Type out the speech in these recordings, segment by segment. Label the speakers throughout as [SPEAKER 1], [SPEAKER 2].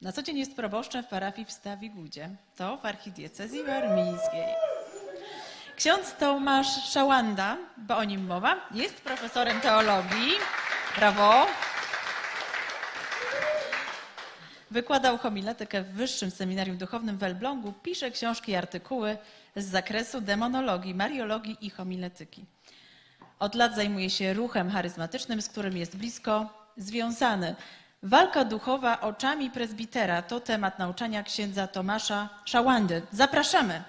[SPEAKER 1] Na co dzień jest proboszczem w parafii w Stawigudzie, to w archidiecezji warmińskiej. Ksiądz Tomasz Szałanda, bo o nim mowa, jest profesorem teologii. Brawo. Wykładał homiletykę w Wyższym Seminarium Duchownym w Elblągu, pisze książki i artykuły z zakresu demonologii, mariologii i homiletyki. Od lat zajmuje się ruchem charyzmatycznym, z którym jest blisko związany. Walka duchowa oczami prezbitera to temat nauczania księdza Tomasza Szałandy. Zapraszamy.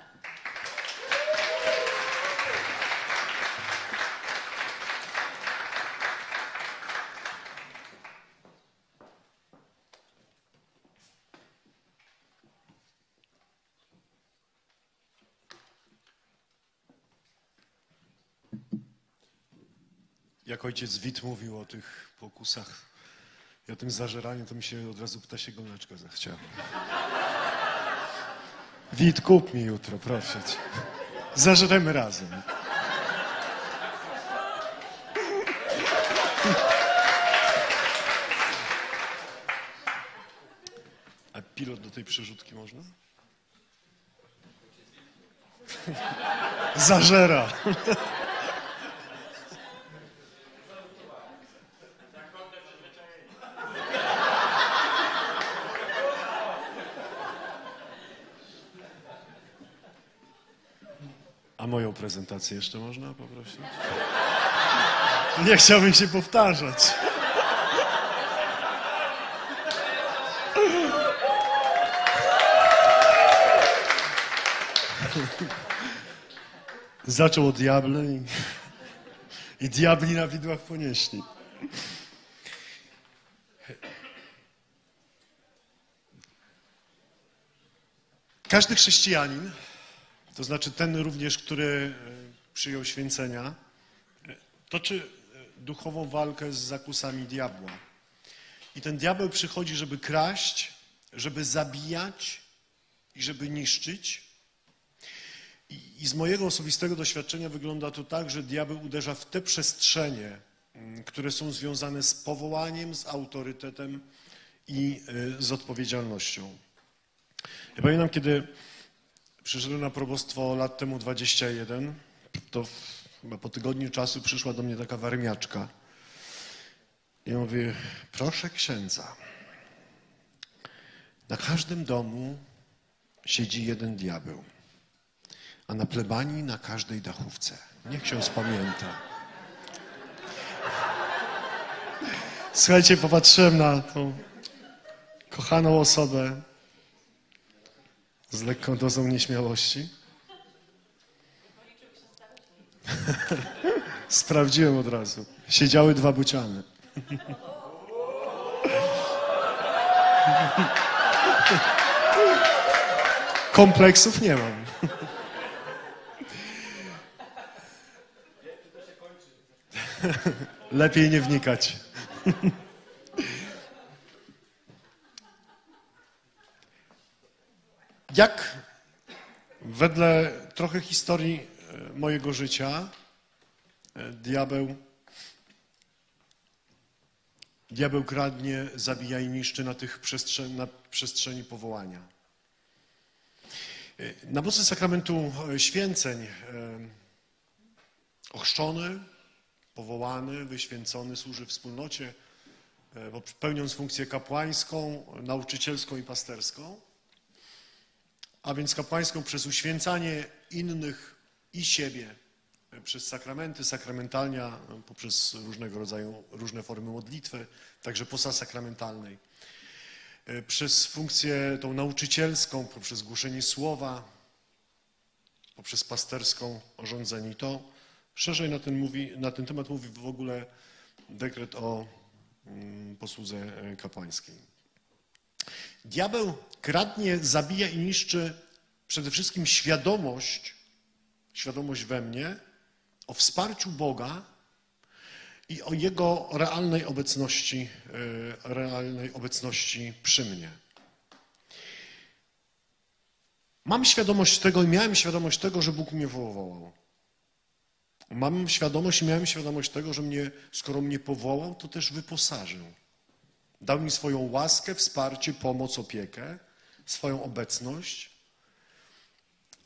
[SPEAKER 2] Jak ojciec Wit mówił o tych pokusach i o tym zażeraniu, to mi się od razu ptasiego mleczka zachciało. Wit, kup mi jutro, proszę cię. Zażremy razem. A pilot do tej przerzutki można? Zażera. A moją prezentację jeszcze można poprosić? Nie chciałbym się powtarzać. Zaczął od diable i, i diabli na widłach ponieśli. Każdy chrześcijanin to znaczy ten również, który e, przyjął święcenia, e, toczy e, duchową walkę z zakusami diabła. I ten diabeł przychodzi, żeby kraść, żeby zabijać i żeby niszczyć. I, z mojego osobistego doświadczenia wygląda to tak, że diabeł uderza w te przestrzenie, mm, które są związane z powołaniem, z autorytetem i z odpowiedzialnością. Ja pamiętam, kiedy Przyszedłem na probostwo lat temu 21. To chyba po tygodniu czasu przyszła do mnie taka warmiaczka. I mówi, proszę księdza, na każdym domu siedzi jeden diabeł, a na plebanii na każdej dachówce. Niech ksiądz pamięta. Słuchajcie, popatrzyłem na tą kochaną osobę, z lekką dozą nieśmiałości? Sprawdziłem od razu. Siedziały dwa buciany. Kompleksów nie mam. Lepiej nie wnikać. Jak wedle trochę historii e, mojego życia e, diabeł, diabeł kradnie, zabija i niszczy na tych przestrzeni, na przestrzeni powołania. E, na mocy sakramentu święceń ochrzczony, powołany, wyświęcony służy wspólnocie, pełniąc funkcję kapłańską, nauczycielską i pasterską a więc kapłańską przez uświęcanie innych i siebie, przez sakramenty, sakramentalnia, poprzez różnego rodzaju, różne formy modlitwy, także posa sakramentalnej, przez funkcję tą nauczycielską, poprzez głoszenie słowa, poprzez pasterską orządzenie. I to szerzej na ten, mówi, na ten temat mówi w ogóle dekret o mm, posłudze kapłańskiej. Diabeł kradnie, zabija i niszczy przede wszystkim świadomość, świadomość we mnie o wsparciu Boga i o Jego realnej obecności, e, realnej obecności przy mnie. Mam świadomość tego i miałem świadomość tego, że Bóg mnie powołał. Mam świadomość i miałem świadomość tego, że mnie, skoro mnie powołał, to też wyposażył. Dał mi swoją łaskę, wsparcie, pomoc, opiekę, swoją obecność.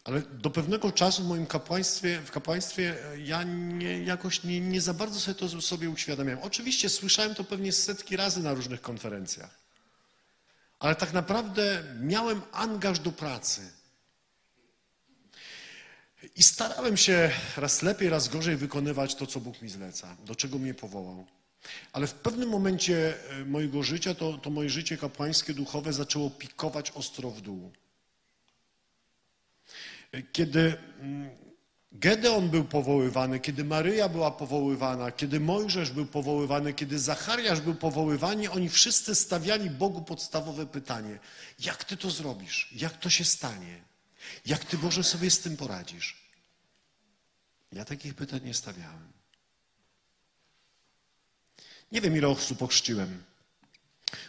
[SPEAKER 2] Ale do pewnego czasu w moim kapłaństwie, w kapłaństwie e, ja nie, jakoś nie, nie za bardzo sobie to sobie uświadamiałem. Oczywiście słyszałem to pewnie setki razy na różnych konferencjach. Ale tak naprawdę miałem angaż do pracy. I starałem się raz lepiej, raz gorzej wykonywać to, co Bóg mi zleca, do czego mnie powołał. Ale w pewnym momencie e, mojego życia to, to moje życie kapłańskie, duchowe zaczęło pikować ostro w dół. E, Kiedy mm, Gedeon był powoływany, kiedy Maryja była powoływana, kiedy Mojżesz był powoływany, kiedy Zachariasz był powoływany, oni wszyscy stawiali Bogu podstawowe pytanie: jak ty to zrobisz? Jak to się stanie? Jak ty Boże sobie z tym poradzisz? Ja takich pytań nie stawiałem. Nie wiem, ile osób ochrzciłem.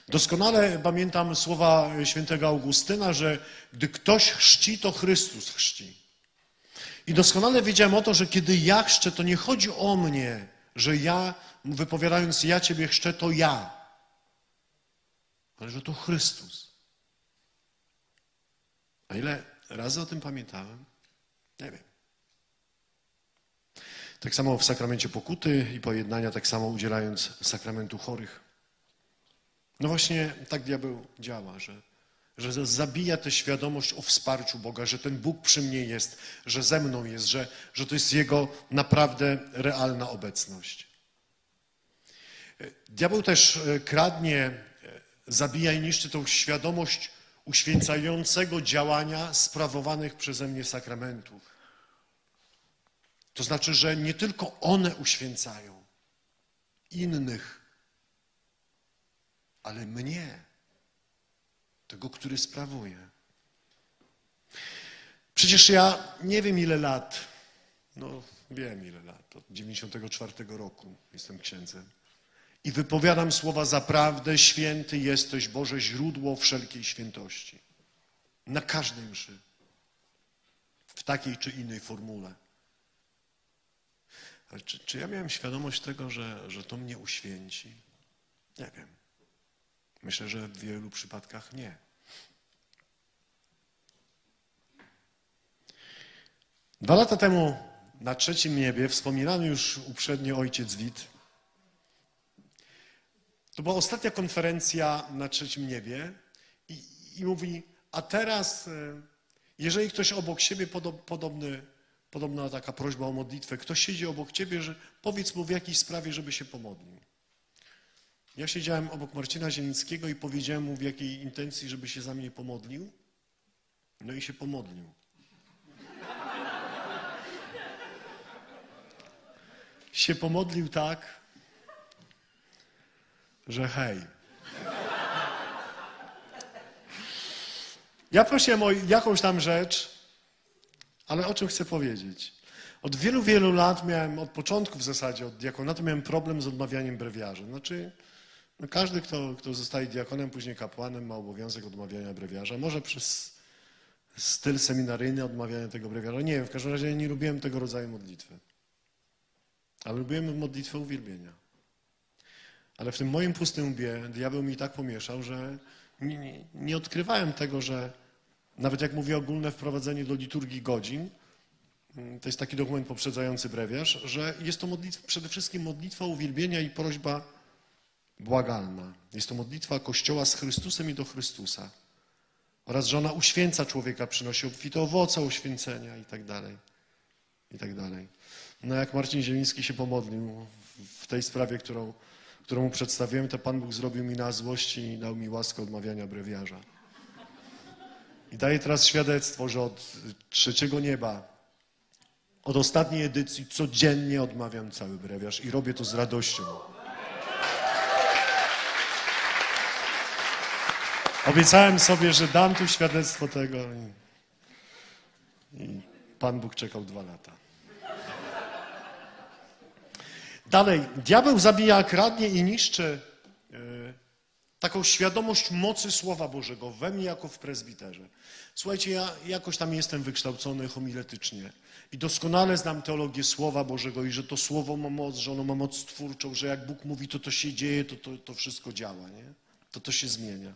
[SPEAKER 2] Doskonale pamiętam słowa świętego Augustyna, że gdy ktoś chrzci, to Chrystus chrzci. I doskonale wiedziałem o to, że kiedy ja chrzczę, to nie chodzi o mnie, że ja, wypowiadając ja Ciebie chrzczę, to ja, ale że to Chrystus. A ile razy o tym pamiętałem? Nie wiem. Tak samo w sakramencie pokuty i pojednania, tak samo udzielając sakramentu chorych. No właśnie tak diabeł działa, że, że zabija tę świadomość o wsparciu Boga, że ten Bóg przy mnie jest, że ze mną jest, że, że to jest Jego naprawdę realna obecność. Diabeł też e, kradnie, e, zabija i niszczy tą świadomość uświęcającego działania sprawowanych przeze mnie sakramentów. To znaczy, że nie tylko one uświęcają innych, ale mnie, tego, który sprawuje. Przecież ja nie wiem ile lat, no wiem ile lat, od 94 roku jestem księdzem. I wypowiadam słowa zaprawdę, święty jesteś Boże, źródło wszelkiej świętości. Na każdej mszy. W takiej czy innej formule. Czy, czy ja miałem świadomość tego, że, że to mnie uświęci? Nie wiem. Myślę, że w wielu przypadkach nie. Dwa lata temu na trzecim niebie wspominany już uprzednio ojciec Wit. To była ostatnia konferencja na trzecim niebie i, i mówi, a teraz, e, jeżeli ktoś obok siebie podob, podobny, podobna taka prośba o modlitwę, ktoś siedzi obok ciebie, że powiedz mu w jakiej sprawie, żeby się pomodlił. Ja siedziałem obok Marcina Zielińskiego i powiedziałem mu w jakiej intencji, żeby się za mnie pomodlił. No i się pomodlił. się pomodlił tak, że hej. Ja prosiłem o jakąś tam rzecz, ale o czym chcę powiedzieć? Od wielu, wielu lat miałem, od początku w zasadzie, od diakonatu miałem problem z odmawianiem brewiarzy. Znaczy, no każdy, kto, kto zostaje diakonem, później kapłanem, ma obowiązek odmawiania brewiarza. Może przez styl seminaryjny odmawiania tego brewiarza. Nie wiem, w każdym razie nie lubiłem tego rodzaju modlitwy. Ale lubiłem modlitwę uwielbienia. Ale w tym moim pustym łbie diabeł mi tak pomieszał, że nie, nie, nie odkrywałem tego, że nawet jak mówię ogólne wprowadzenie do liturgii godzin, to jest taki dokument poprzedzający brewiarz, że jest to modlitwa, przede wszystkim modlitwa uwielbienia i prośba błagalna. Jest to modlitwa Kościoła z Chrystusem i do Chrystusa. Oraz, że ona uświęca człowieka, przynosi obfite owoce uświęcenia i tak dalej. I tak dalej. No jak Marcin Zieliński się pomodlił w tej sprawie, którą, którą mu przedstawiłem, to Pan Bóg zrobił mi na złość i dał mi łaskę odmawiania brewiarza. I daję teraz świadectwo, że od trzeciego nieba, od ostatniej edycji codziennie odmawiam cały brewiarz i robię to z radością. Obiecałem sobie, że dam tu świadectwo tego i, Pan Bóg czekał dwa lata. Dalej, diabeł zabija, kradnie i niszczy taką świadomość mocy Słowa Bożego we mnie jako w prezbiterze. Słuchajcie, ja jakoś tam jestem wykształcony homiletycznie i doskonale znam teologię Słowa Bożego i że to Słowo ma moc, że ono ma moc twórczą, że jak Bóg mówi, to to się dzieje, to to, to wszystko działa, nie? to to się zmienia.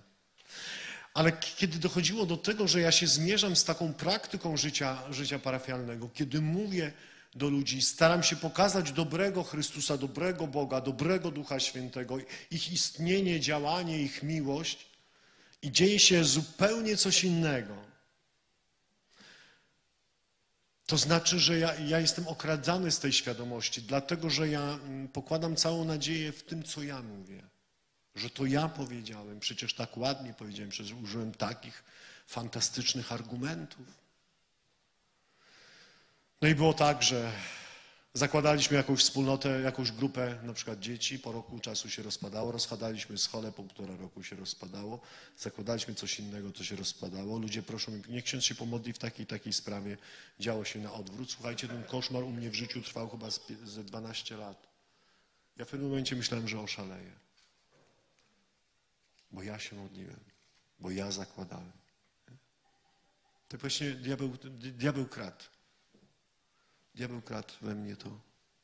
[SPEAKER 2] Ale kiedy dochodziło do tego, że ja się zmierzam z taką praktyką życia, życia parafialnego, kiedy mówię do ludzi, staram się pokazać dobrego Chrystusa, dobrego Boga, dobrego Ducha Świętego, ich istnienie, działanie, ich miłość, i dzieje się zupełnie coś innego. To znaczy, że ja, ja jestem okradzany z tej świadomości, dlatego że ja mm, pokładam całą nadzieję w tym, co ja mówię. Że to ja powiedziałem, przecież tak ładnie powiedziałem, przecież użyłem takich fantastycznych argumentów. No i było tak, że zakładaliśmy jakąś wspólnotę, jakąś grupę, na przykład dzieci, po roku czasu się rozpadało, rozchadaliśmy schole, po półtora roku się rozpadało, zakładaliśmy coś innego, to się rozpadało. Ludzie proszą, niech ksiądz się pomodli w takiej takiej sprawie. Działo się na odwrót. Słuchajcie, ten koszmar u mnie w życiu trwał chyba ze 12 lat. Ja w pewnym momencie myślałem, że oszaleję. Bo ja się modliłem, bo ja zakładałem. Tak właśnie diabeł, diabeł kradł. Diabeł kradł we mnie to,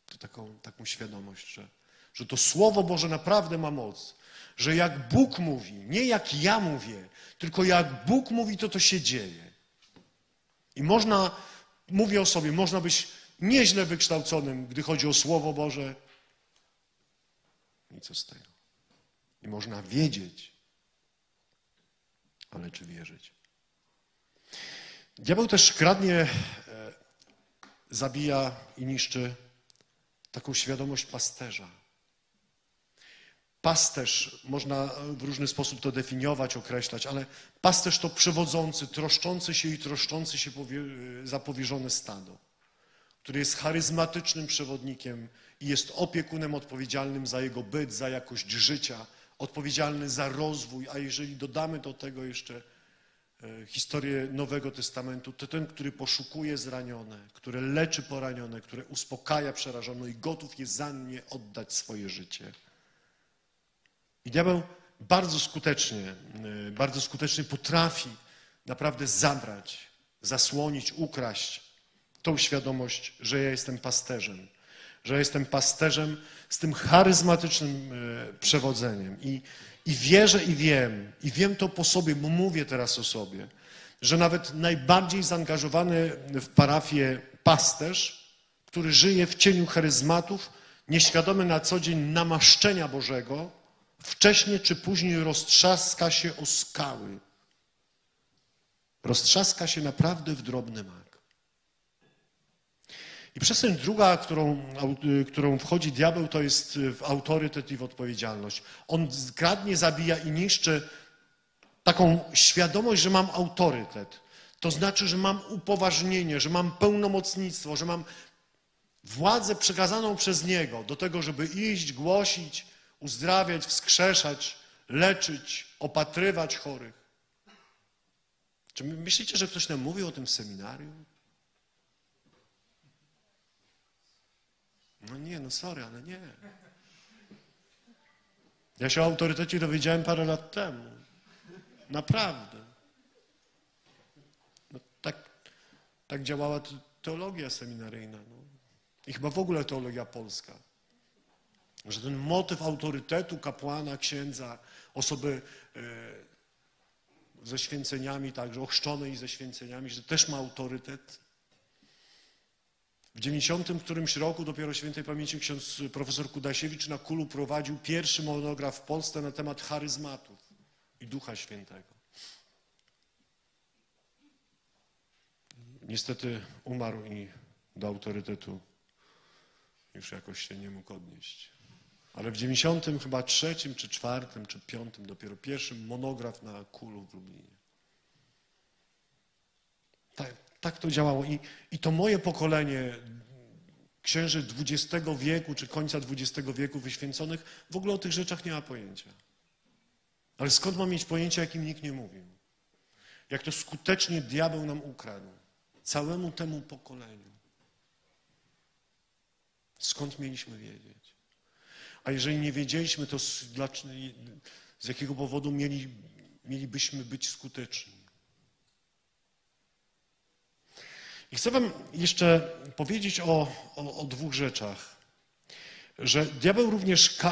[SPEAKER 2] to taką, taką świadomość, że, że to Słowo Boże naprawdę ma moc. Że jak Bóg mówi, nie jak ja mówię, tylko jak Bóg mówi, to to się dzieje. I można, mówię o sobie, można być nieźle wykształconym, gdy chodzi o Słowo Boże. I co z tego? I można wiedzieć, ale czy wierzyć? Diabeł też kradnie, zabija i niszczy taką świadomość pasterza. Pasterz, można w różny sposób to definiować, określać, ale pasterz to przewodzący, troszczący się i troszczący się powie- za powierzone stado, który jest charyzmatycznym przewodnikiem i jest opiekunem odpowiedzialnym za jego byt, za jakość życia, odpowiedzialny za rozwój, a jeżeli dodamy do tego jeszcze e, historię Nowego Testamentu, to ten, który poszukuje zranione, który leczy poranione, który uspokaja przerażoną i gotów jest za nie oddać swoje życie. I diabeł bardzo skutecznie, y, bardzo skutecznie potrafi naprawdę zabrać, zasłonić, ukraść tą świadomość, że ja jestem pasterzem, że ja jestem pasterzem z tym charyzmatycznym y, przewodzeniem. I, I wierzę i wiem, i wiem to po sobie, bo mówię teraz o sobie, że nawet najbardziej zaangażowany w parafię pasterz, który żyje w cieniu charyzmatów, nieświadomy na co dzień namaszczenia Bożego, wcześniej czy później roztrzaska się o skały. Roztrzaska się naprawdę w drobny mak. I przestrzeń druga, którą, au- którą wchodzi diabeł, to jest w autorytet i w odpowiedzialność. On kradnie, zabija i niszczy taką świadomość, że mam autorytet. To znaczy, że mam upoważnienie, że mam pełnomocnictwo, że mam władzę przekazaną przez Niego do tego, żeby iść, głosić, uzdrawiać, wskrzeszać, leczyć, opatrywać chorych. Czy my myślicie, że ktoś nam mówił o tym w seminarium? No nie, no sorry, ale nie. Ja się o autorytecie dowiedziałem parę lat temu. Naprawdę. No, tak, tak działała te- teologia seminaryjna. No. I chyba w ogóle teologia polska. Że ten motyw autorytetu kapłana, księdza, osoby e, ze święceniami, także ochrzczonej ze święceniami, że też ma autorytet. W 90 którymś roku dopiero świętej pamięci ksiądz profesor Kudasiewicz na Kulu prowadził pierwszy monograf w Polsce na temat charyzmatów i Ducha Świętego. Niestety umarł i do autorytetu już jakoś się nie mógł odnieść. Ale w 90 chyba trzecim, czy czwartym, czy piątym dopiero pierwszym monograf na Kulu w Lublinie. Tak, tak to działało. I, I to moje pokolenie księży XX wieku, czy końca XX wieku wyświęconych w ogóle o tych rzeczach nie ma pojęcia. Ale skąd mam mieć pojęcie, jakim nikt nie mówił? Jak to skutecznie diabeł nam ukradł. Całemu temu pokoleniu. Skąd mieliśmy wiedzieć? A jeżeli nie wiedzieliśmy, to z, dlaczego, z jakiego powodu mieli, mielibyśmy być skuteczni? I chcę Wam jeszcze powiedzieć o, o, o dwóch rzeczach. Że diabeł również e,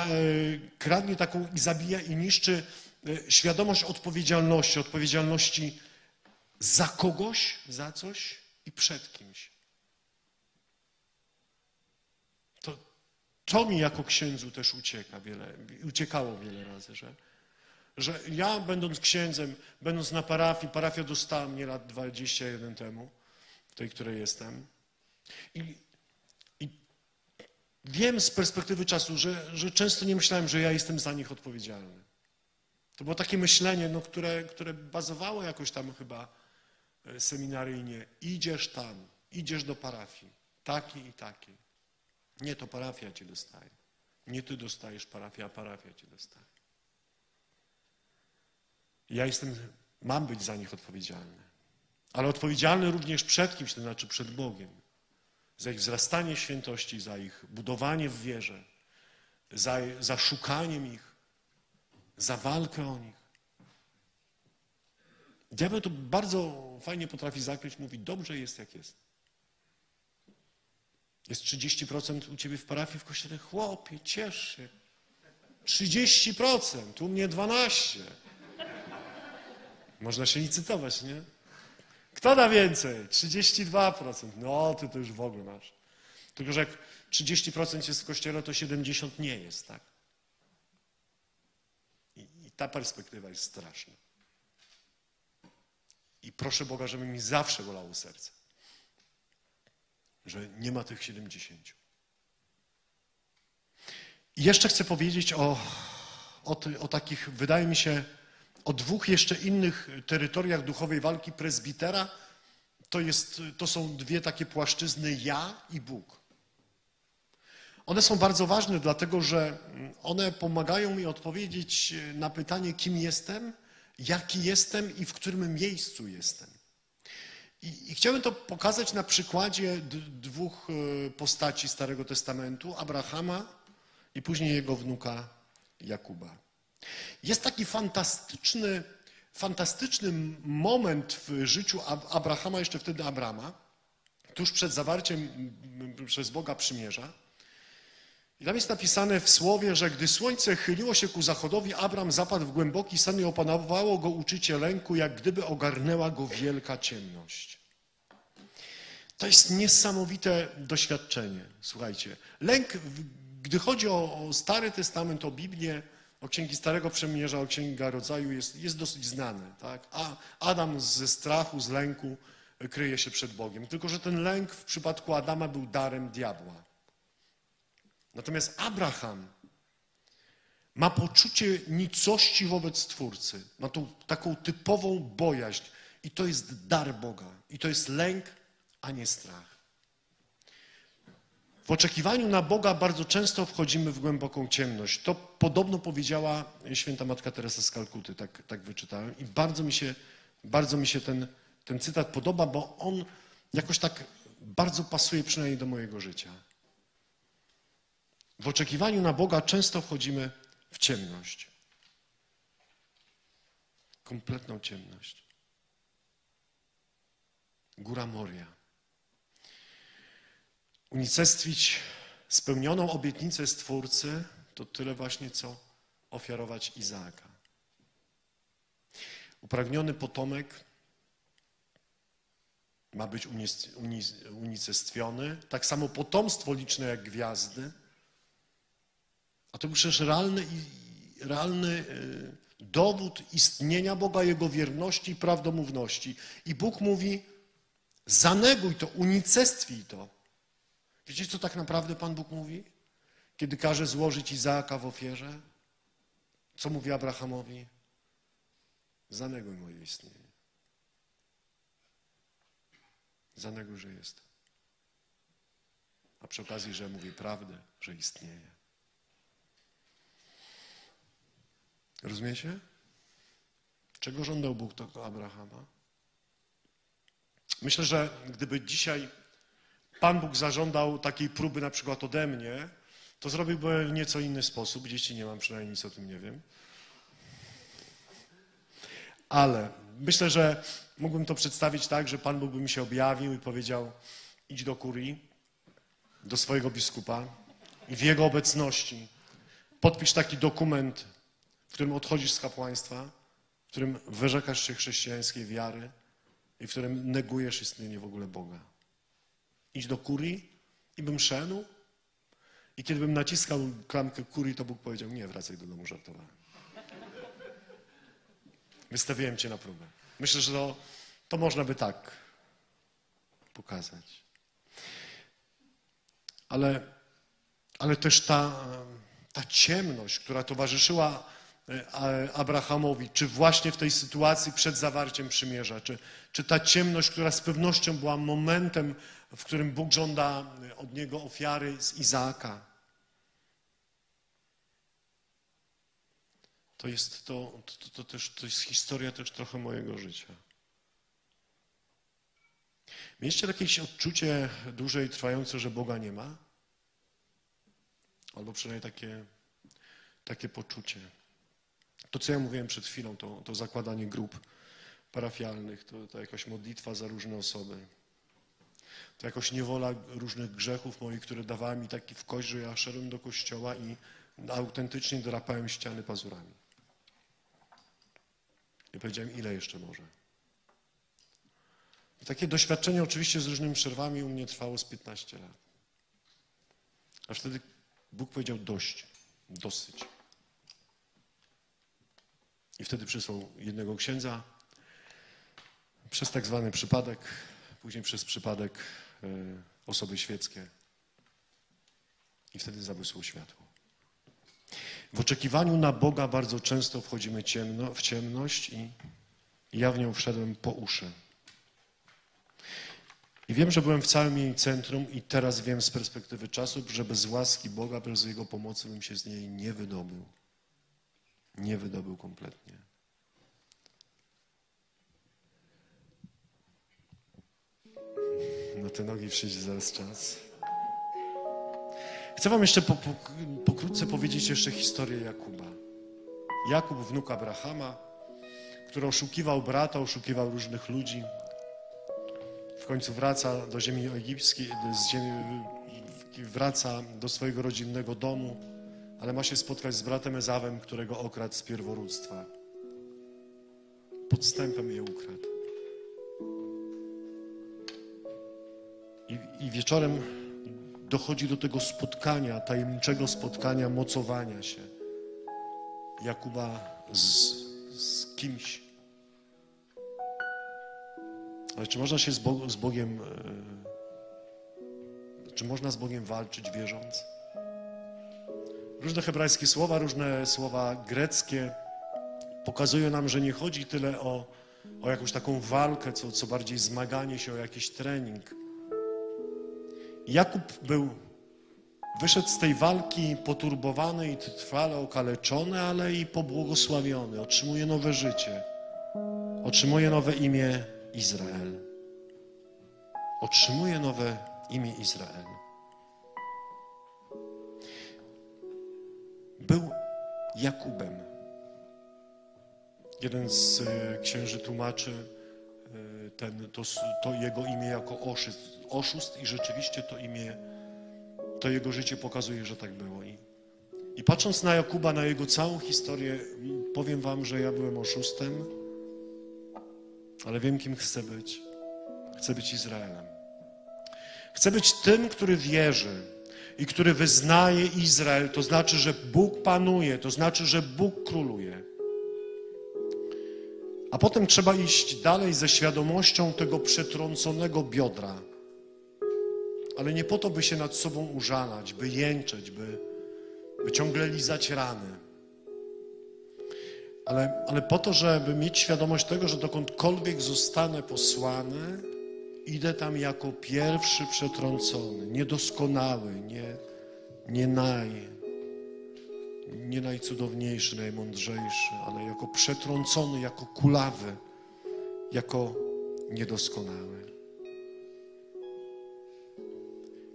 [SPEAKER 2] kradnie taką i zabija i niszczy e, świadomość odpowiedzialności, odpowiedzialności za kogoś, za coś i przed kimś. To, to mi jako księdzu też ucieka wiele, uciekało wiele razy, że, że ja będąc księdzem, będąc na parafii, parafia dostała mnie lat 21 temu, tej, której jestem. I, i wiem z perspektywy czasu, że, że często nie myślałem, że ja jestem za nich odpowiedzialny. To było takie myślenie, no, które, które bazowało jakoś tam chyba e, seminaryjnie. Idziesz tam, idziesz do parafii, taki i taki. Nie, to parafia cię dostaje. Nie ty dostajesz parafia, a parafia cię dostaje. Ja jestem, mam być za nich odpowiedzialny. Ale odpowiedzialny również przed kimś, to znaczy przed Bogiem. Za ich wzrastanie świętości, za ich budowanie w wierze, za, za szukaniem ich, za walkę o nich. Diabeł to bardzo fajnie potrafi zakryć, mówi, dobrze jest jak jest. Jest 30% u ciebie w parafii, w kościele. Chłopie, ciesz się. 30%, u mnie 12%. Można się licytować, nie? Kto da więcej? 32%. No, ty to już w ogóle masz. Tylko, że jak 30% jest w kościele, to 70% nie jest, tak? I, I ta perspektywa jest straszna. I proszę Boga, żeby mi zawsze bolało serce, że nie ma tych 70. I jeszcze chcę powiedzieć o, o, ty, o takich, wydaje mi się, o dwóch jeszcze innych terytoriach duchowej walki prezbitera. To, jest, to są dwie takie płaszczyzny ja i Bóg. One są bardzo ważne, dlatego że one pomagają mi odpowiedzieć na pytanie, kim jestem, jaki jestem i w którym miejscu jestem. I, chciałbym to pokazać na przykładzie dwóch e, postaci Starego Testamentu, Abrahama i później jego wnuka Jakuba. Jest taki fantastyczny, fantastyczny moment w życiu Abrahama, jeszcze wtedy Abrama, tuż przed zawarciem przez Boga przymierza. I tam jest napisane w słowie, że gdy słońce chyliło się ku zachodowi, Abram zapadł w głęboki sen i opanowało go uczucie lęku, jak gdyby ogarnęła go wielka ciemność. To jest niesamowite doświadczenie. Słuchajcie, lęk, gdy chodzi o Stary Testament, o Biblię, o księgi Starego Przemierza, o księga rodzaju jest, jest dosyć znany. Tak? A Adam ze strachu, z lęku kryje się przed Bogiem. Tylko, że ten lęk w przypadku Adama był darem diabła. Natomiast Abraham ma poczucie nicości wobec Stwórcy. Ma tą taką typową bojaźń. I to jest dar Boga. I to jest lęk, a nie strach. W oczekiwaniu na Boga bardzo często wchodzimy w głęboką ciemność. To podobno powiedziała święta matka Teresa z Kalkuty, tak, tak wyczytałem. I bardzo mi się, bardzo mi się ten, ten cytat podoba, bo on jakoś tak bardzo pasuje przynajmniej do mojego życia. W oczekiwaniu na Boga często wchodzimy w ciemność. Kompletną ciemność. Góra Moria unicestwić spełnioną obietnicę Stwórcy, to tyle właśnie, co ofiarować Izaaka. Upragniony potomek ma być unicestwiony, tak samo potomstwo liczne jak gwiazdy, a to był przecież realny, realny y, dowód istnienia Boga, Jego wierności i prawdomówności. I Bóg mówi, zaneguj to, unicestwij to. Wiecie, co tak naprawdę Pan Bóg mówi? Kiedy każe złożyć Izaaka w ofierze? Co mówi Abrahamowi? Zaneguj moje istnienie. Zaneguj, że jest. A przy okazji, że mówi prawdę, że istnieje. Rozumiecie? Czego żądał Bóg tego Abrahama? Myślę, że gdyby dzisiaj Pan Bóg zażądał takiej próby na przykład ode mnie, to zrobiłby w nieco inny sposób. Dzieci nie mam, przynajmniej nic o tym nie wiem. Ale myślę, że mógłbym to przedstawić tak, że Pan Bóg by mi się objawił i powiedział: idź do kurii, do swojego biskupa i w jego obecności podpisz taki dokument, w którym odchodzisz z kapłaństwa, w którym wyrzekasz się chrześcijańskiej wiary i w którym negujesz istnienie w ogóle Boga. Idź do kurii i bym szedł i kiedy bym naciskał klamkę kurii, to Bóg powiedział, nie, wracaj do domu, żartowałem. Wystawiłem cię na próbę. Myślę, że to, to można by tak pokazać. Ale, ale też ta, ta ciemność, która towarzyszyła e, Abrahamowi, czy właśnie w tej sytuacji przed zawarciem przymierza, czy, czy ta ciemność, która z pewnością była momentem, w którym Bóg żąda od niego ofiary z Izaaka. To jest to, to, to też to jest historia też trochę mojego życia. Mieliście jakieś odczucie dłużej trwające, że Boga nie ma? Albo przynajmniej takie, takie poczucie. To, co ja mówiłem przed chwilą, to, to zakładanie grup parafialnych, to, to jakaś modlitwa za różne osoby. To jakoś niewola różnych grzechów moich, które dawały mi taki w kość, że ja szedłem do kościoła i autentycznie drapałem ściany pazurami. I powiedziałem, ile jeszcze może. I takie doświadczenie oczywiście z różnymi przerwami u mnie trwało z 15 lat. A wtedy Bóg powiedział dość, dosyć. I wtedy przysłał jednego księdza przez tak zwany przypadek, później przez przypadek e, osoby świeckie. I wtedy zabłysło światło. W oczekiwaniu na Boga bardzo często wchodzimy ciemno, w ciemność i ja w nią wszedłem po uszy. I wiem, że byłem w całym jej centrum i teraz wiem z perspektywy czasu, że bez łaski Boga, bez Jego pomocy bym się z niej nie wydobył. Nie wydobył kompletnie. Na te nogi przyjdzie zaraz czas. Chcę wam jeszcze po, po, pokrótce powiedzieć jeszcze historię Jakuba. Jakub, wnuk Abrahama, który oszukiwał brata, oszukiwał różnych ludzi. W końcu wraca do ziemi egipskiej, z ziemi, wraca do swojego rodzinnego domu, ale ma się spotkać z bratem Ezawem, którego okradł z pierworództwa. Podstępem je ukradł. I, I wieczorem dochodzi do tego spotkania, tajemniczego spotkania, mocowania się Jakuba z, z kimś. Ale czy można się z, Bo z Bogiem, e, czy można z Bogiem walczyć wierząc? Różne hebrajskie słowa, różne słowa greckie pokazują nam, że nie chodzi tyle o, o jakąś taką walkę, co, co bardziej zmaganie się o jakiś trening. Jakub był, wyszedł z tej walki poturbowany i trwale okaleczony, ale i pobłogosławiony. Otrzymuje nowe życie. Otrzymuje nowe imię Izrael. Otrzymuje nowe imię Izrael. Był Jakubem. Jeden z e, księży tłumaczy ten, to, to jego imię jako oszust, oszust i rzeczywiście to imię, to jego życie pokazuje, że tak było. I, I patrząc na Jakuba, na jego całą historię, powiem wam, że ja byłem oszustem, ale wiem, kim chcę być. Chcę być Izraelem. Chcę być tym, który wierzy i który wyznaje Izrael. To znaczy, że Bóg panuje, to znaczy, że Bóg króluje. A potem trzeba iść dalej ze świadomością tego przetrąconego biodra. Ale nie po to, by się nad sobą użalać, by jęczeć, by, by ciągle lizać rany ale, ale po to, żeby mieć świadomość tego, że dokądkolwiek zostanę posłany, idę tam jako pierwszy przetrącony, niedoskonały, nie, nie naj, nie najcudowniejszy, najmądrzejszy, ale jako przetrącony, jako kulawy, jako niedoskonały.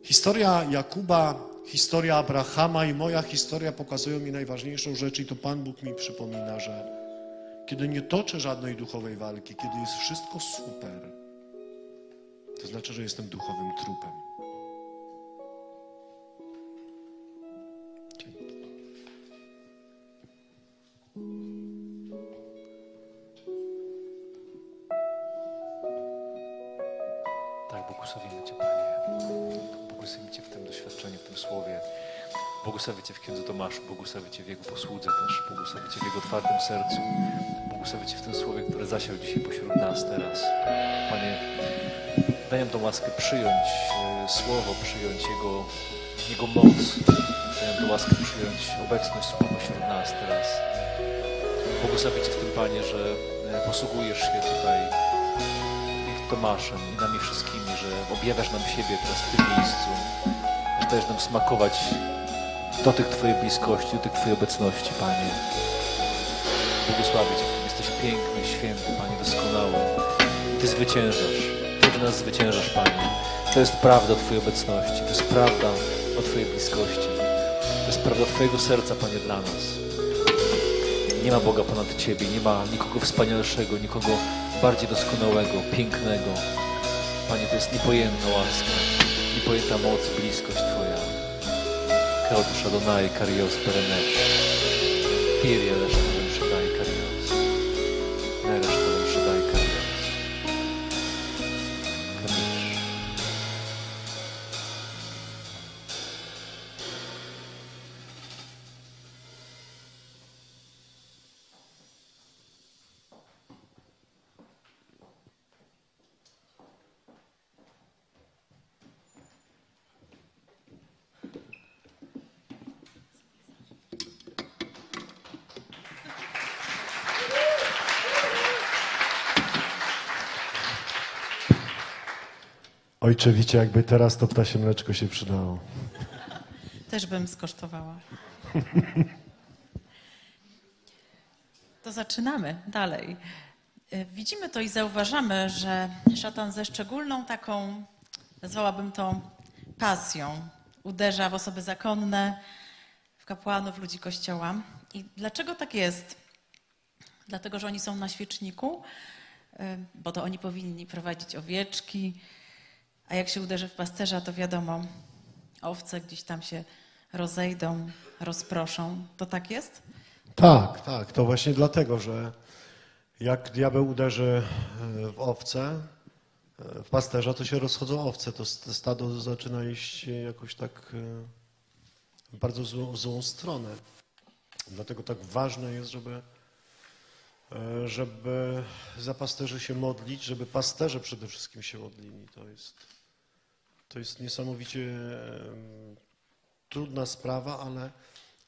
[SPEAKER 2] Historia Jakuba historia Abrahama i moja historia pokazują mi najważniejszą rzecz i to Pan Bóg mi przypomina, że kiedy nie toczę żadnej duchowej walki, kiedy jest wszystko super, to znaczy, że jestem duchowym trupem.
[SPEAKER 3] Błogosławię Cię w księdze Tomaszu, błogosławię Cię w Jego posłudze też, błogosławię Cię w Jego otwartym sercu. Błogosławię Cię w tym słowie, które zasiał dzisiaj pośród nas teraz. Panie, daj nam tą łaskę przyjąć e, słowo, przyjąć Jego, Jego moc. Daj nam tą łaskę przyjąć obecność Słowa pośród nas teraz. Błogosławię Cię w tym, Panie, że e, posługujesz się tutaj i Tomaszem, i nami wszystkimi, że objawiasz nam siebie teraz w tym miejscu, że dajesz nam smakować dotyk Twojej bliskości, dotyk Twojej obecności, Panie. Błogosławię Cię, jesteś piękny, święty, Panie, doskonały. Ty zwyciężasz, Ty w nas zwyciężasz, Panie. To jest prawda Twojej obecności, to jest prawda o Twojej bliskości. To jest prawda Twojego serca, Panie, dla nas. Nie ma Boga ponad Ciebie, nie ma nikogo wspanialszego, nikogo bardziej doskonałego, pięknego. Panie, to jest niepojętna łaska, niepojęta moc, bliskość skelbš Adonai karijos per ne. Kyrie
[SPEAKER 2] Ojcze, wiecie, jakby teraz to ptasie mleczko się przydało.
[SPEAKER 1] Też bym skosztowała. To zaczynamy dalej. Y, Widzimy to i zauważamy, że szatan ze szczególną taką, nazwałabym to pasją, uderza w osoby zakonne, w kapłanów, ludzi kościoła. I dlaczego tak jest? Dlatego, że oni są na świeczniku, y, bo to oni powinni prowadzić owieczki, a jak się uderzy w pasterza, to wiadomo, owce gdzieś tam się rozejdą, rozproszą. To tak jest?
[SPEAKER 2] Tak, tak. To właśnie dlatego, że jak diabeł uderzy e, w owce, e, w pasterza, to się rozchodzą owce. To st- stado zaczyna iść jakoś tak e, w bardzo złą, złą stronę. Dlatego tak ważne jest, żeby, e, żeby za pasterzy się modlić, żeby pasterze przede wszystkim się modlili. To jest, to jest niesamowicie trudna sprawa, ale,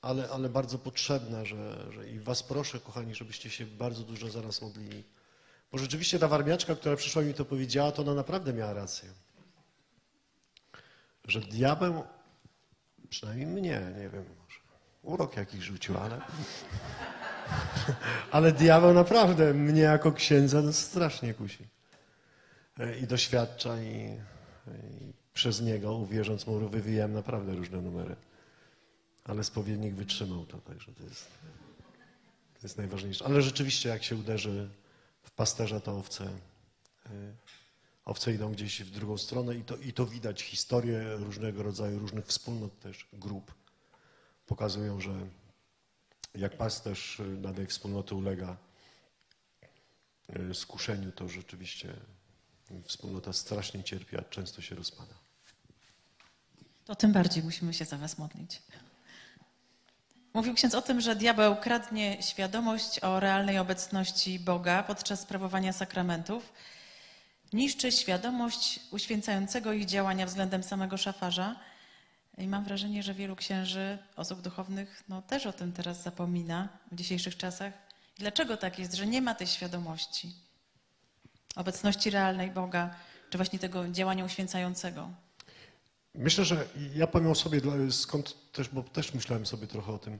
[SPEAKER 2] ale, ale bardzo potrzebna, że, że i was proszę, kochani, żebyście się bardzo dużo za nas modlili. Bo rzeczywiście ta warmiaczka, która przyszła mi to powiedziała, to ona naprawdę miała rację. Że diabeł, przynajmniej mnie, nie wiem, może urok jakiś rzucił, ale, ale diabeł naprawdę mnie jako księdza no, strasznie kusi. E, I doświadcza i, i przez niego, uwierząc mu, wywijałem naprawdę różne numery. Ale spowiednik wytrzymał to, także to jest, to jest najważniejsze. Ale rzeczywiście, jak się uderzy w pasterza, to owce, y, owce idą gdzieś w drugą stronę i to, i to widać. Historie różnego rodzaju, różnych wspólnot też, grup pokazują, że jak pasterz danej wspólnoty ulega y, skuszeniu, to rzeczywiście wspólnota strasznie cierpi, a często się rozpada.
[SPEAKER 1] To tym bardziej musimy się za Was modlić. Mówił ksiądz o tym, że diabeł kradnie świadomość o realnej obecności Boga podczas sprawowania sakramentów, niszczy świadomość uświęcającego ich działania względem samego szafarza. I mam wrażenie, że wielu księży, osób duchownych, no też o tym teraz zapomina w dzisiejszych czasach. Dlaczego tak jest, że nie ma tej świadomości obecności realnej Boga, czy właśnie tego działania uświęcającego?
[SPEAKER 2] Myślę, że ja o sobie, skąd też, bo też myślałem sobie trochę o tym.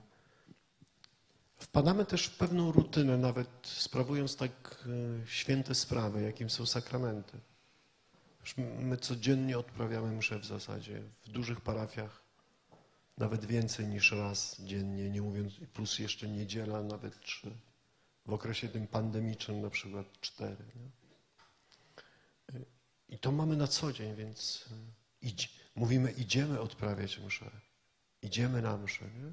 [SPEAKER 2] Wpadamy też w pewną rutynę, nawet sprawując tak e, święte sprawy, jakim są sakramenty. My codziennie odprawiamy mszę w zasadzie, w dużych parafiach, nawet więcej niż raz dziennie, nie mówiąc, plus jeszcze niedziela, nawet trzy. W okresie tym pandemicznym na przykład cztery. Nie? I to mamy na co dzień, więc e, idź, mówimy, idziemy odprawiać mszę. Idziemy na mszę, nie?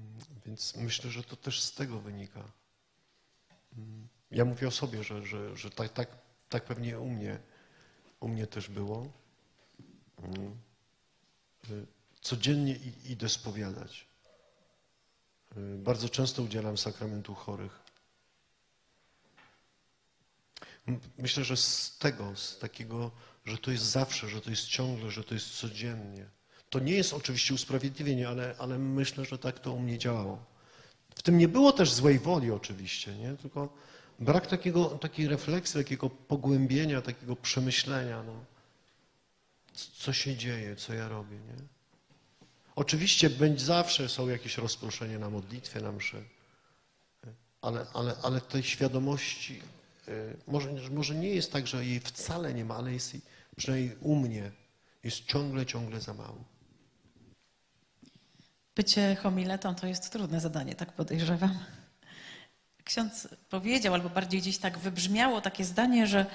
[SPEAKER 2] Mm, Więc myślę, że to też z tego wynika. Mm, Ja mówię o sobie, że, że, że tak, tak, tak pewnie u mnie u mnie też było. Mm. Y, Codziennie idę spowiadać. Y, Bardzo często udzielam sakramentu chorych. Myślę, że z tego, z takiego, że to jest zawsze, że to jest ciągle, że to jest codziennie. To nie jest oczywiście usprawiedliwienie, ale, ale myślę, że tak to u mnie działało. W tym nie było też złej woli oczywiście, nie? tylko brak takiego, takiej refleksji, takiego pogłębienia, takiego przemyślenia. No. Co się dzieje, co ja robię, nie? Oczywiście będzie, zawsze są jakieś rozproszenia na modlitwie, na mszy, ale, ale, ale tej świadomości, może, może nie jest tak, że jej wcale nie ma, ale jest przynajmniej u mnie, jest ciągle, ciągle za mało.
[SPEAKER 1] Bycie homiletą to jest trudne zadanie, tak podejrzewam. Ksiądz powiedział, albo bardziej gdzieś tak wybrzmiało takie zdanie, że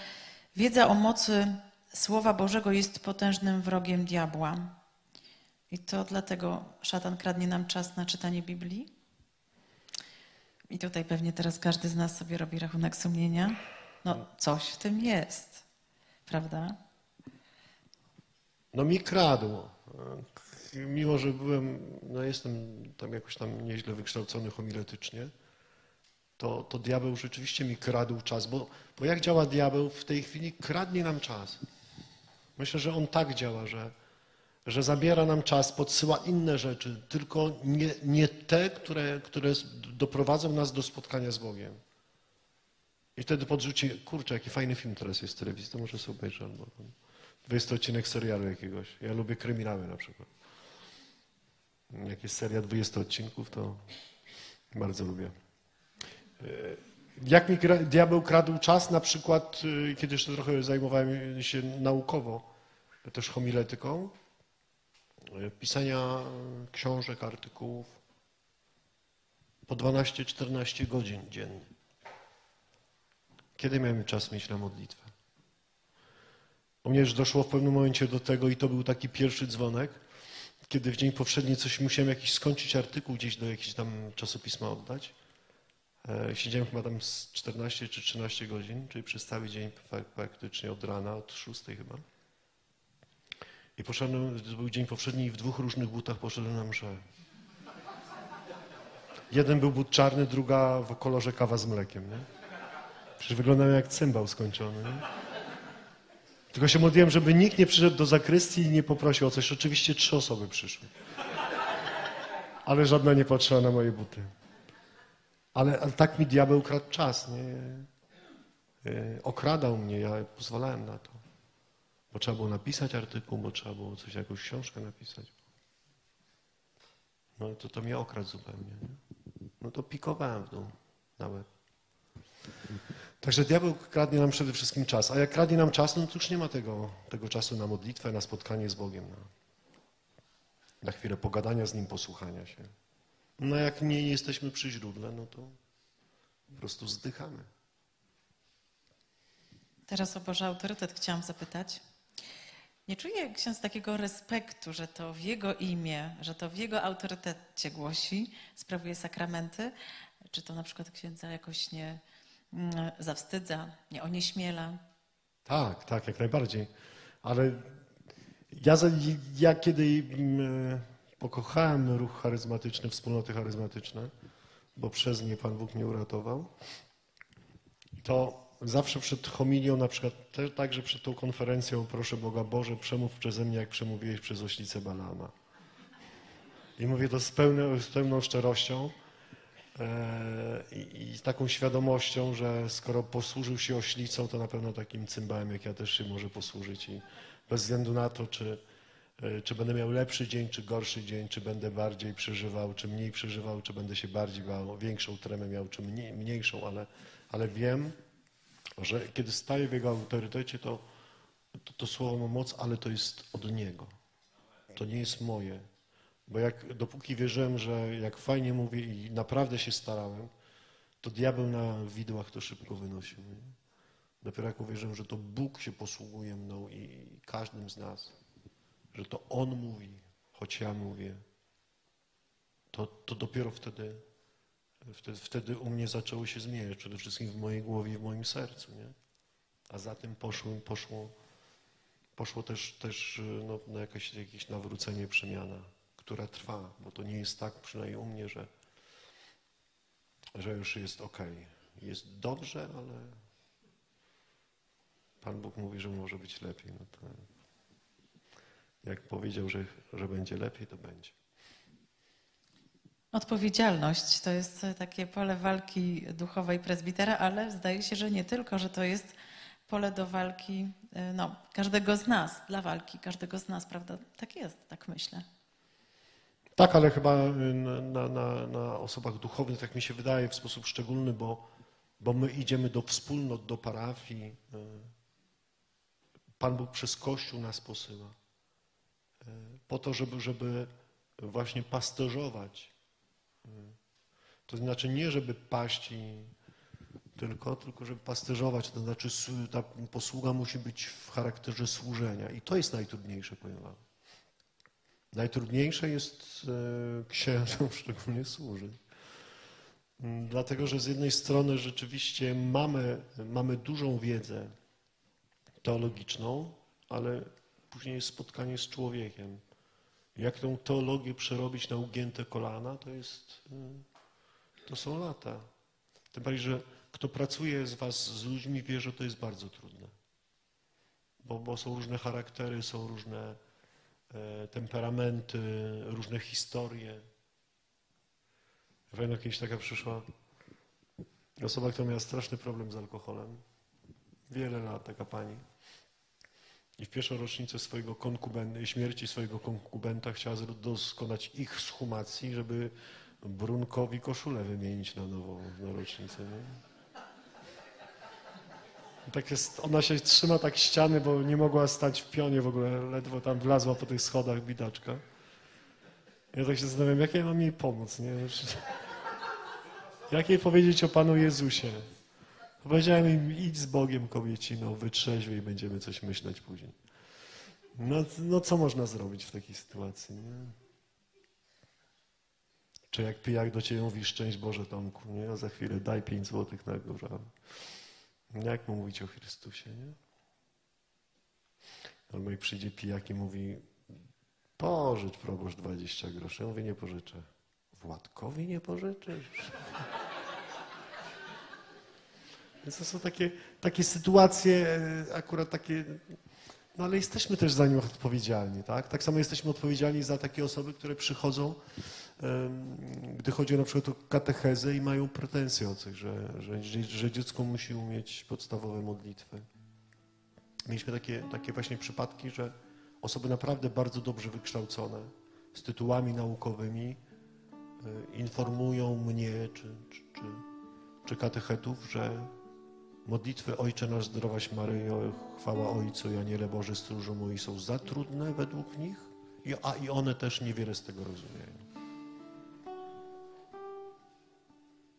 [SPEAKER 1] wiedza o mocy Słowa Bożego jest potężnym wrogiem diabła. I to dlatego szatan kradnie nam czas na czytanie Biblii. I tutaj pewnie teraz każdy z nas sobie robi rachunek sumienia. No, coś w tym jest, prawda?
[SPEAKER 2] No mi kradło. Mimo, że byłem, no jestem tam jakoś tam nieźle wykształcony homiletycznie, to, to diabeł rzeczywiście mi kradł czas, bo, bo jak działa diabeł w tej chwili? Kradnie nam czas. Myślę, że on tak działa, że, że zabiera nam czas, podsyła inne rzeczy, tylko nie, nie te, które, które doprowadzą nas do spotkania z Bogiem. I wtedy podrzuci, kurczę, jaki fajny film teraz jest w telewizji, to może sobie obejrzę albo tam 20 odcinek serialu jakiegoś. Ja lubię kryminały na przykład. Jak jest seria 20 odcinków, to bardzo lubię. E, Jak mi diabeł kradł czas, na przykład, y, kiedy jeszcze trochę zajmowałem się naukowo, też homiletyką, pisania y, książek, artykułów po 12-14 godzin dziennie. Kiedy miałem czas mieć na modlitwę? U mnie już doszło w pewnym momencie do tego i to był taki pierwszy dzwonek, kiedy w dzień powszedni coś musiałem jakiś skończyć artykuł gdzieś do jakiegoś tam czasopisma oddać. E, Siedziałem chyba tam z 14 czy 13 godzin, czyli przez cały dzień praktycznie od rana, od 6 chyba. I poszedłem, to był dzień powszedni i w dwóch różnych butach poszedłem na mszę. Jeden był but czarny, druga w kolorze kawa z mlekiem. Nie? Przecież wyglądałem jak cymbał skończony. Nie? Tylko się modliłem, żeby nikt nie przyszedł do zakrystii i nie poprosił o coś. Oczywiście trzy osoby przyszły. Ale żadna nie patrzyła na moje buty. Ale, ale tak mi diabeł kradł czas, nie? E, Okradał mnie, ja pozwalałem na to. Bo trzeba było napisać artykuł, bo trzeba było coś, jakąś książkę napisać. No to to mnie okradł zupełnie. Nie? No to pikowałem w dół na łeb. Także diabeł kradnie nam przede wszystkim czas. A jak kradnie nam czas, no to już nie ma tego, tego czasu na modlitwę, na spotkanie z Bogiem, na, na chwilę pogadania z Nim, posłuchania się. No jak nie jesteśmy przy źródle, no to po prostu zdychamy.
[SPEAKER 1] Teraz o Boży autorytet chciałam zapytać. Nie czuje ksiądz takiego respektu, że to w Jego imię, że to w Jego autorytecie głosi, sprawuje sakramenty? Czy to na przykład księdza jakoś nie mm, zawstydza, nie onieśmiela?
[SPEAKER 2] Tak, tak, jak najbardziej. Ale ja, ja kiedy mm, pokochałem ruch charyzmatyczny, wspólnoty charyzmatyczne, bo przez nie Pan Bóg mnie uratował, to zawsze przed homilią, na przykład też także przed tą konferencją, proszę Boga, Boże, przemów przeze mnie, jak przemówiłeś przez oślicę Balama. I mówię to z, pełną, z pełną szczerością e, i, i z taką świadomością, że skoro posłużył się oślicą, to na pewno takim cymbałem, jak ja też się może posłużyć i bez względu na to, czy, e, czy będę miał lepszy dzień, czy gorszy dzień, czy będę bardziej przeżywał, czy mniej przeżywał, czy będę się bardziej bał, większą tremę miał, czy mniej, mniejszą, ale, ale wiem, że kiedy staję w Jego autorytecie, to, to, to słowo ma moc, ale to jest od Niego. To nie jest moje. Bo jak, dopóki wierzyłem, że jak fajnie mówię i naprawdę się starałem, to diabeł na widłach to szybko wynosił. Nie? Dopiero jak uwierzyłem, że to Bóg się posługuje mną i każdym z nas, że to On mówi, choć ja mówię, to, to dopiero wtedy, wtedy, wtedy u mnie zaczęło się zmieniać, przede wszystkim w mojej głowie i w moim sercu. Nie? A za tym poszło, poszło poszło też, też no, na jakieś, jakieś nawrócenie, przemiana, która trwa, bo to nie jest tak, przynajmniej u mnie, że, że już jest ok. Jest dobrze, ale Pan Bóg mówi, że może być lepiej. No to jak powiedział, że, że będzie lepiej, to będzie.
[SPEAKER 1] Odpowiedzialność to jest takie pole walki duchowej prezbitera, ale zdaje się, że nie tylko, że to jest pole do walki y, no, każdego z nas, dla walki każdego z nas, prawda? Tak jest, tak myślę.
[SPEAKER 2] Tak, ale chyba y, na, na, na osobach duchownych, tak mi się wydaje, w sposób szczególny, bo, bo my idziemy do wspólnot, do parafii. Pan Bóg przez Kościół nas posyła. Po to, żeby, żeby właśnie pasterzować. To znaczy nie, żeby paść i tylko, tylko żeby pasterzować. To znaczy ta posługa musi być w charakterze służenia. I to jest najtrudniejsze, powiem wam. Najtrudniejsze jest e, księżom szczególnie służyć. Mm, Dlatego, że z jednej strony rzeczywiście mamy, mamy dużą wiedzę teologiczną, ale później jest spotkanie z człowiekiem. Jak tą teologię przerobić na ugięte kolana, to jest, y, to są lata. Tym bardziej, że kto pracuje z was, z ludźmi, wie, że to jest bardzo trudne. Bo, bo są różne charaktery, są różne e, temperamenty, różne historie. Pamiętam, kiedyś taka przyszła osoba, która miała straszny problem z alkoholem. Wiele lat, taka pani. I w pierwszą rocznicę swojego śmierci swojego konkubenta chciała dokonać ich schumacji, żeby Brunkowi koszulę wymienić na nową na rocznicę. Nie? Tak jest, ona się trzyma tak ściany, bo nie mogła stać w pionie w ogóle, ledwo tam wlazła po tych schodach bidaczka. Ja tak się zastanawiam, jak ja mam jej pomóc, nie? Jak jej powiedzieć o Panu Jezusie? Powiedziałem im, idź z Bogiem, kobiecino, wytrzeźwiej i będziemy coś myśleć później. No, no co można zrobić w takiej sytuacji, nie? Czy jak pijak do Ciebie mówi, szczęść Boże Tomku, nie? A za chwilę daj pięć złotych na górze. Jak mu mówić o Chrystusie, nie? Albo jak przyjdzie pijak i mówi, pożycz proboszcz 20 groszy. Ja mówię, nie pożyczę. Władkowi nie pożyczysz? Więc to są takie, takie sytuacje, e, akurat takie, no ale jesteśmy też za nie odpowiedzialni, tak? Tak samo jesteśmy odpowiedzialni za takie osoby, które przychodzą, gdy chodzi na przykład o katechezę i mają pretensje o coś, że, że, że dziecko musi umieć podstawowe modlitwy. Mieliśmy takie, takie właśnie przypadki, że osoby naprawdę bardzo dobrze wykształcone, z tytułami naukowymi, e, informują mnie czy, czy, czy, czy katechetów, że modlitwy Ojcze nasz zdrowaś Maryjo, chwała Ojcu i Aniele stróżu mój są za trudne według nich, a i one też niewiele z tego rozumieją.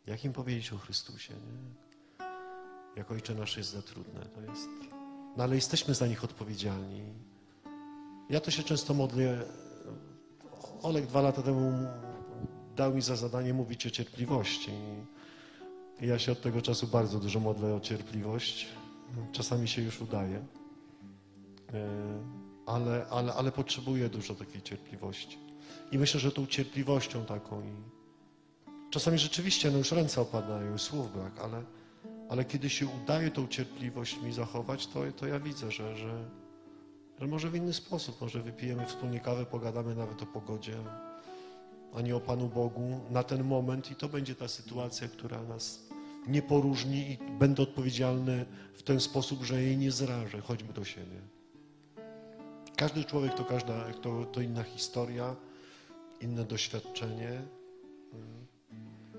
[SPEAKER 2] Jak im powiedzieć o Chrystusie, nie? Jak Ojcze nasz jest za trudne, to jest... No ale jesteśmy za nich odpowiedzialni. Ja to się często modlę. Olek dwa lata temu dał mi za zadanie mówić o cierpliwości. Ja się od tego czasu bardzo dużo modlę o cierpliwość. Czasami się już udaje. E, Ale, ale, ale potrzebuję dużo takiej cierpliwości. I myślę, że tą cierpliwością taką i czasami rzeczywiście no już ręce opadają, słów brak, ale, ale kiedy się udaje tą cierpliwość mi zachować, to, to ja widzę, że, że, że może w inny sposób, może wypijemy wspólnie kawę, pogadamy nawet o pogodzie, a nie o Panu Bogu na ten moment i to będzie ta sytuacja, która nas nie poróżni i będę odpowiedzialny w ten sposób, że jej nie zrażę, choćby do siebie. Każdy człowiek to, każda, to, to inna historia, inne doświadczenie,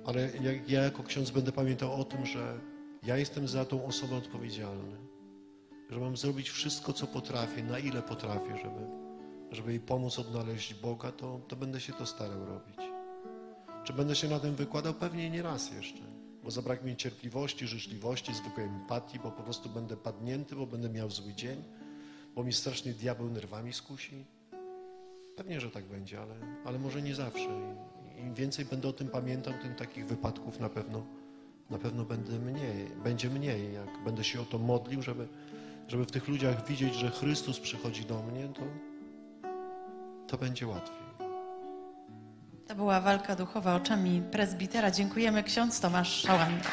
[SPEAKER 2] ale ja, ja jako ksiądz będę pamiętał o tym, że ja jestem za tą osobę odpowiedzialny, że mam zrobić wszystko, co potrafię, na ile potrafię, żeby, żeby jej pomóc odnaleźć Boga, to, to będę się to starał robić. Czy będę się na tym wykładał? Pewnie nie raz jeszcze, bo zabraknie cierpliwości, życzliwości, zwykłej empatii, bo po prostu będę padnięty, bo będę miał zły dzień, bo mi strasznie diabeł nerwami skusi. Pewnie, że tak będzie, ale, ale może nie zawsze. Im więcej będę o tym pamiętał, tym takich wypadków na pewno, na pewno będę mniej, będzie mniej, jak będę się o to modlił, żeby, żeby w tych ludziach widzieć, że Chrystus przychodzi do mnie, to, to będzie łatwiej.
[SPEAKER 1] To była walka duchowa oczami prezbitera. Dziękujemy ksiądz Tomasz Szałanda.